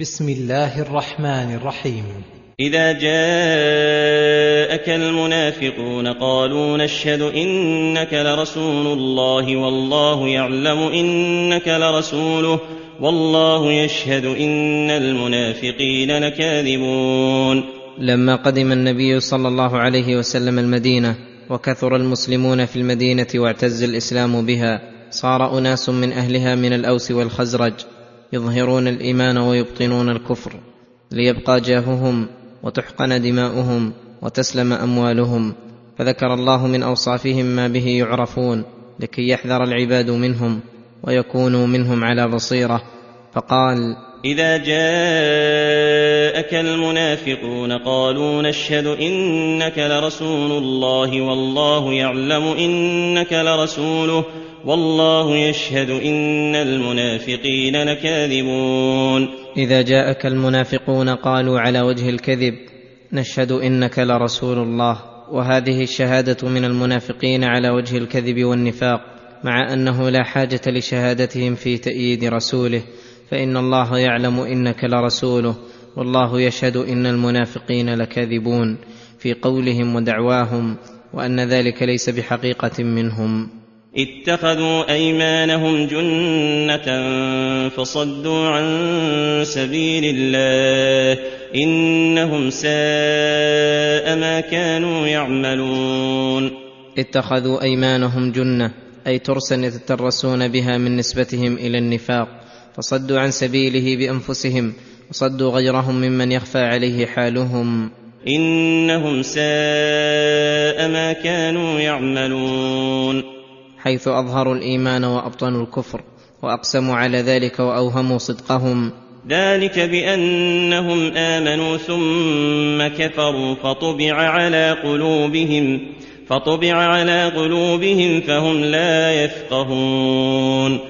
بسم الله الرحمن الرحيم. إذا جاءك المنافقون قالوا نشهد إنك لرسول الله والله يعلم إنك لرسوله والله يشهد إن المنافقين لكاذبون. لما قدم النبي صلى الله عليه وسلم المدينة وكثر المسلمون في المدينة واعتز الإسلام بها صار أناس من أهلها من الأوس والخزرج. يظهرون الإيمان ويبطنون الكفر ليبقى جاههم وتحقن دماؤهم وتسلم أموالهم. فذكر الله من أوصافهم ما به يعرفون لكي يحذر العباد منهم ويكونوا منهم على بصيرة. فقال إذا جاءك المنافقون قالوا نشهد إنك لرسول الله والله يعلم إنك لرسوله. والله يشهد إن المنافقين لكاذبون. إذا جاءك المنافقون قالوا على وجه الكذب نشهد إنك لرسول الله. وهذه الشهادة من المنافقين على وجه الكذب والنفاق مع أنه لا حاجة لشهادتهم في تأييد رسوله. فإن الله يعلم إنك لرسوله والله يشهد إن المنافقين لكاذبون. في قولهم ودعواهم وأن ذلك ليس بحقيقة منهم. اتخذوا أيمانهم جنة فصدوا عن سبيل الله إنهم ساء ما كانوا يعملون. اتخذوا أيمانهم جنة أي ترسا يتترسون بها من نسبتهم إلى النفاق فصدوا عن سبيله بأنفسهم وصدوا غيرهم ممن يخفى عليه حالهم. إنهم ساء ما كانوا يعملون. حيث أظهروا الإيمان وأبطنوا الكفر وأقسموا على ذلك وأوهموا صدقهم. ذلك بأنهم آمنوا ثم كفروا فطبع على قلوبهم فطبع على قلوبهم فهم لا يفقهون.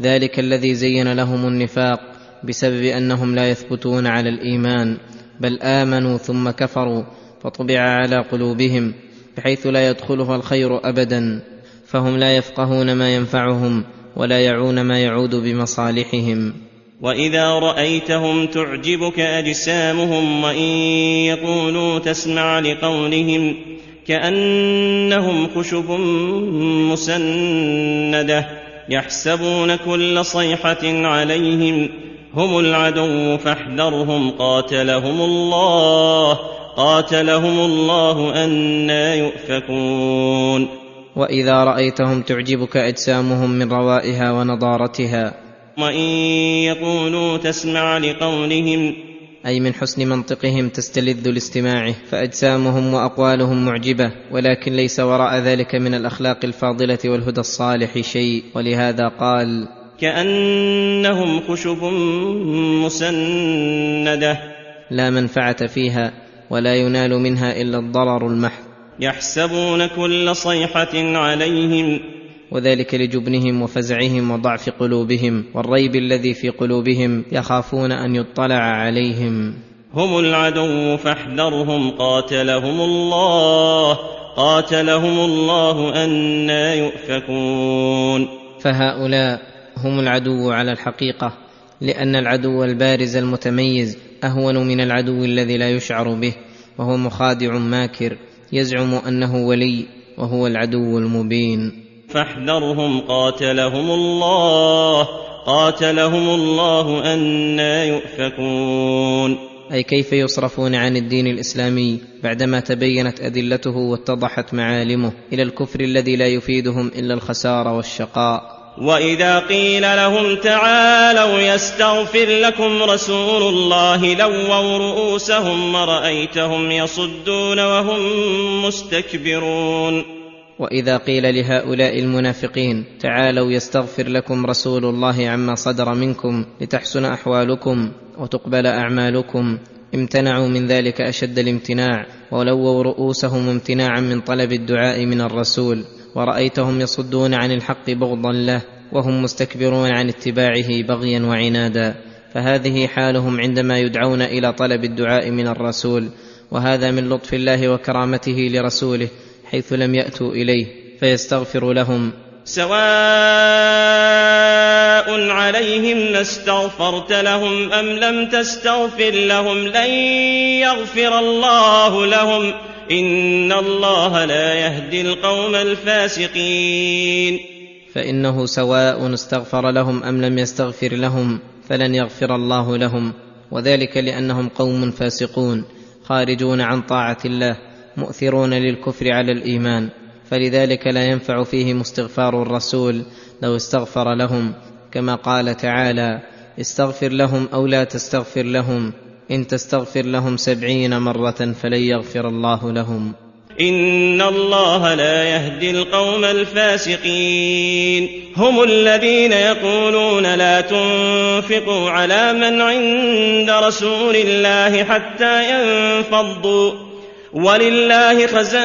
ذلك الذي زين لهم النفاق بسبب أنهم لا يثبتون على الإيمان بل آمنوا ثم كفروا فطبع على قلوبهم بحيث لا يدخلها الخير ابدا. فهم لا يفقهون ما ينفعهم ولا يعون ما يعود بمصالحهم. وإذا رأيتهم تعجبك أجسامهم وإن يقولوا تسمع لقولهم كأنهم خشب مسندة يحسبون كل صيحة عليهم هم العدو فاحذرهم قاتلهم الله قاتلهم الله أنا يؤفكون. وإذا رأيتهم تعجبك أجسامهم من روائها ونضارتها. وإن يقولوا تسمع لقولهم أي من حسن منطقهم تستلذ لاستماعه فأجسامهم وأقوالهم معجبة ولكن ليس وراء ذلك من الأخلاق الفاضلة والهدى الصالح شيء. ولهذا قال كأنهم خشب مسندة. لا منفعة فيها ولا ينال منها إلا الضرر المحض. يحسبون كل صيحة عليهم. وذلك لجبنهم وفزعهم وضعف قلوبهم والريب الذي في قلوبهم يخافون أن يطلع عليهم. هم العدو فاحذرهم قاتلهم الله قاتلهم الله أنا يؤفكون. فهؤلاء هم العدو على الحقيقة لأن العدو البارز المتميز أهون من العدو الذي لا يشعر به وهو مخادع ماكر. يزعم أنه ولي وهو العدو المبين. فاحذرهم قاتلهم الله قاتلهم الله أنا يؤفكون. أي كيف يصرفون عن الدين الإسلامي بعدما تبينت أدلته واتضحت معالمه إلى الكفر الذي لا يفيدهم إلا الخسار والشقاء؟ واذا قيل لهم تعالوا يستغفر لكم رسول الله لووا رؤوسهم ورايتهم يصدون وهم مستكبرون واذا قيل لهؤلاء المنافقين تعالوا يستغفر لكم رسول الله عما صدر منكم لتحسن احوالكم وتقبل اعمالكم امتنعوا من ذلك اشد الامتناع ولووا رؤوسهم امتناعا من طلب الدعاء من الرسول ورأيتهم يصدون عن الحق بغضا له وهم مستكبرون عن اتباعه بغيا وعنادا فهذه حالهم عندما يدعون إلى طلب الدعاء من الرسول وهذا من لطف الله وكرامته لرسوله حيث لم يأتوا إليه فيستغفر لهم سواء عليهم لاستغفرت لهم أم لم تستغفر لهم لن يغفر الله لهم ان الله لا يهدي القوم الفاسقين. فانه سواء استغفر لهم ام لم يستغفر لهم فلن يغفر الله لهم. وذلك لانهم قوم فاسقون خارجون عن طاعه الله مؤثرون للكفر على الايمان. فلذلك لا ينفع فيهم استغفار الرسول لو استغفر لهم. كما قال تعالى استغفر لهم أو لا تستغفر لهم إن تستغفر لهم سبعين مرة فلن يغفر الله لهم. إن الله لا يهدي القوم الفاسقين. هم الذين يقولون لا تنفقوا على من عند رسول الله حتى ينفضوا. ولله خزائن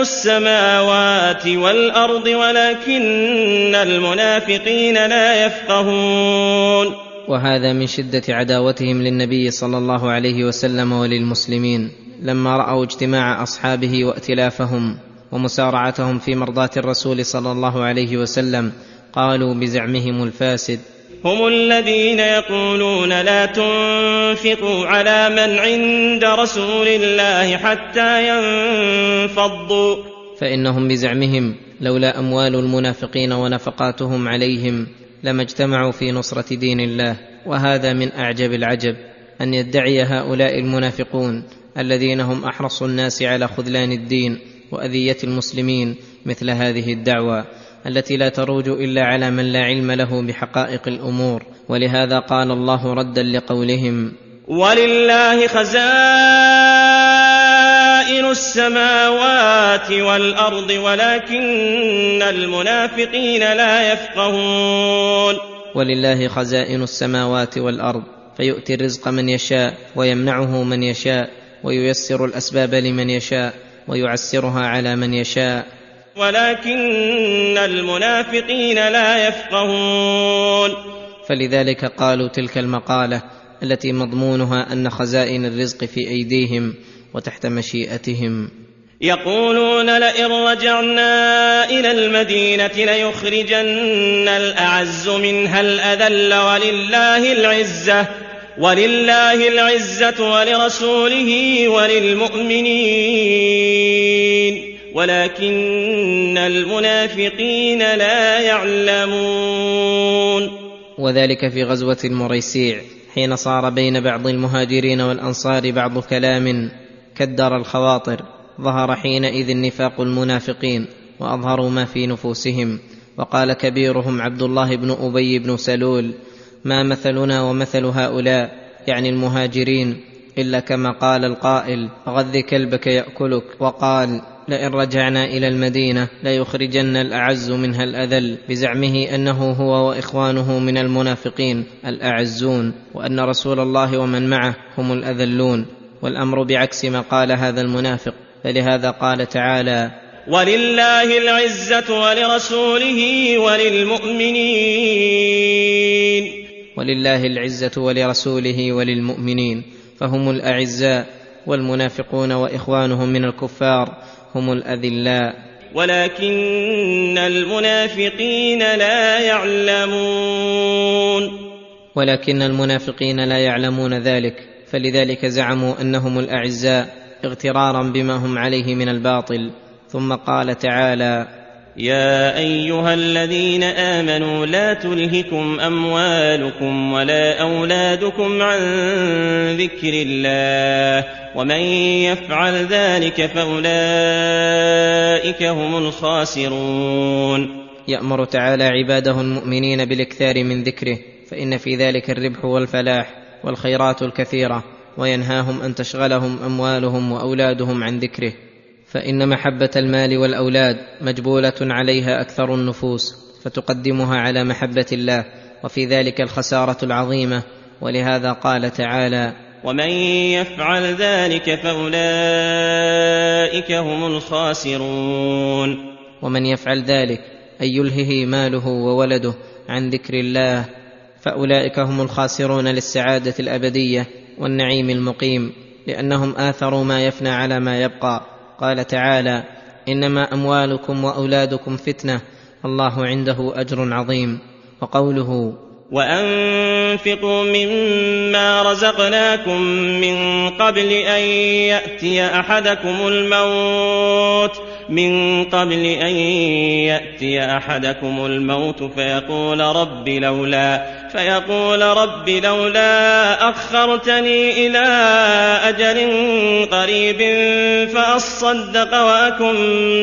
السماوات والأرض ولكن المنافقين لا يفقهون. وهذا من شدة عداوتهم للنبي صلى الله عليه وسلم وللمسلمين لما رأوا اجتماع أصحابه وائتلافهم ومسارعتهم في مرضاة الرسول صلى الله عليه وسلم قالوا بزعمهم الفاسد هم الذين يقولون لا تنفقوا على من عند رسول الله حتى ينفضوا. فإنهم بزعمهم لولا أموال المنافقين ونفقاتهم عليهم لما اجتمعوا في نصرة دين الله وهذا من أعجب العجب أن يدعي هؤلاء المنافقون الذين هم أحرص الناس على خذلان الدين وأذية المسلمين مثل هذه الدعوى التي لا تروج إلا على من لا علم له بحقائق الأمور. ولهذا قال الله ردا لقولهم ولله خزائن السماوات والأرض ولكن المنافقين لا يفقهون. ولله خزائن السماوات والأرض فيؤتي الرزق من يشاء ويمنعه من يشاء وييسر الأسباب لمن يشاء ويعسرها على من يشاء. ولكن المنافقين لا يفقهون. فلذلك قالوا تلك المقالة التي مضمونها أن خزائن الرزق في أيديهم وتحت مشيئتهم. يقولون لئن رجعنا إلى المدينة ليخرجن الأعز منها الأذل ولله العزة ولله العزة ولرسوله وللمؤمنين. ولكن المنافقين لا يعلمون. وذلك في غزوة المريسيع حين صار بين بعض المهاجرين والأنصار بعض كلام. كدر الخواطر ظهر حينئذ نفاق المنافقين وأظهروا ما في نفوسهم. وقال كبيرهم عبد الله بن أبي بن سلول ما مثلنا ومثل هؤلاء يعني المهاجرين إلا كما قال القائل غذ كلبك يأكلك. وقال لئن رجعنا إلى المدينة ليخرجن الأعز منها الأذل بزعمه أنه هو وإخوانه من المنافقين الأعزون وأن رسول الله ومن معه هم الأذلون. والأمر بعكس ما قال هذا المنافق فلهذا قال تعالى ولله العزه ولرسوله وللمؤمنين. ولله العزه ولرسوله وللمؤمنين فهم الاعزاء والمنافقون واخوانهم من الكفار هم الاذلاء. ولكن المنافقين لا يعلمون. ولكن المنافقين لا يعلمون ذلك. فلذلك زعموا أنهم الأعزاء اغترارا بما هم عليه من الباطل. ثم قال تعالى يا أيها الذين آمنوا لا تلهكم أموالكم ولا أولادكم عن ذكر الله ومن يفعل ذلك فأولئك هم الخاسرون. يأمر تعالى عباده المؤمنين بالإكثار من ذكره فإن في ذلك الربح والفلاح. والخيرات الكثيرة وينهاهم أن تشغلهم أموالهم وأولادهم عن ذكره. فإن محبة المال والأولاد مجبولة عليها أكثر النفوس فتقدمها على محبة الله وفي ذلك الخسارة العظيمة. ولهذا قال تعالى ومن يفعل ذلك فأولئك هم الخاسرون. ومن يفعل ذلك اي يلهه ماله وولده عن ذكر الله فأولئك هم الخاسرون للسعادة الأبدية والنعيم المقيم لأنهم آثروا ما يفنى على ما يبقى. قال تعالى إنما أموالكم وأولادكم فتنة الله عنده أجر عظيم. وقوله وأنفقوا مما رزقناكم من قبل أن يأتي أحدكم الموت من قبل أن يأتي أحدكم الموت فيقول رب لولا فيقول رب لولا أخرتني إلى أجل قريب فأصدق وأكن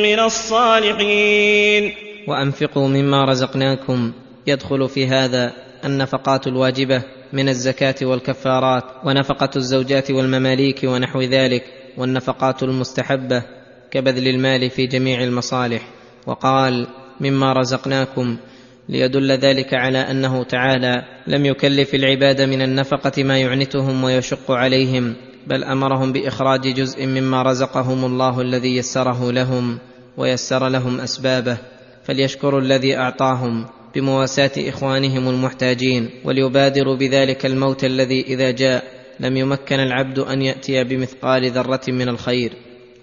من الصالحين. وأنفقوا مما رزقناكم. يدخل في هذا النفقات الواجبة من الزكاة والكفارات ونفقة الزوجات والمماليك ونحو ذلك والنفقات المستحبة كبذل المال في جميع المصالح. وقال مما رزقناكم ليدل ذلك على أنه تعالى لم يكلف العباد من النفقة ما يعنتهم ويشق عليهم بل أمرهم بإخراج جزء مما رزقهم الله الذي يسره لهم ويسر لهم أسبابه فليشكروا الذي أعطاهم بمواساة إخوانهم المحتاجين وليبادروا بذلك الموت الذي إذا جاء لم يمكن العبد أن يأتي بمثقال ذرة من الخير.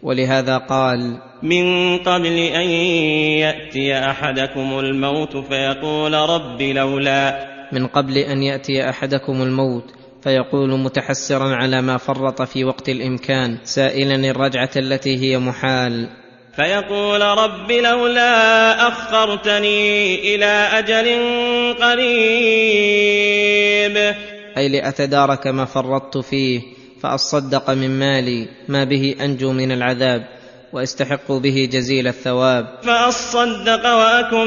ولهذا قال من قبل أن يأتي أحدكم الموت فيقول رب لولا. من قبل أن يأتي أحدكم الموت فيقول متحسرا على ما فرط في وقت الإمكان سائلا الرجعة التي هي محال. فيقول رب لولا أخرتني إلى أجل قريب. أي لأتدارك ما فرطت فيه فأصدق من مالي ما به أنجو من العذاب وأستحق به جزيل الثواب. فأصدق وأكن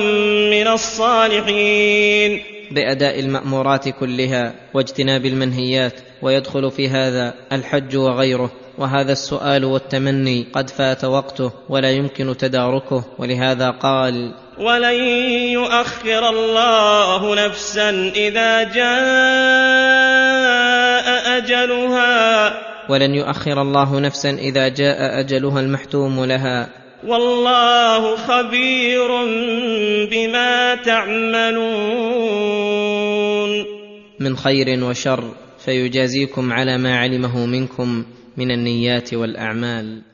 من الصالحين. بأداء المأمورات كلها واجتناب المنهيات ويدخل في هذا الحج وغيره وهذا السؤال والتمني قد فات وقته ولا يمكن تداركه ولهذا قال ولن يؤخر الله نفسا إذا جاء أجلها. ولن يؤخر الله نفسا إذا جاء أجلها المحتوم لها. والله خبير بما تعملون. من خير وشر فيجازيكم على ما علمه منكم من النيات والأعمال.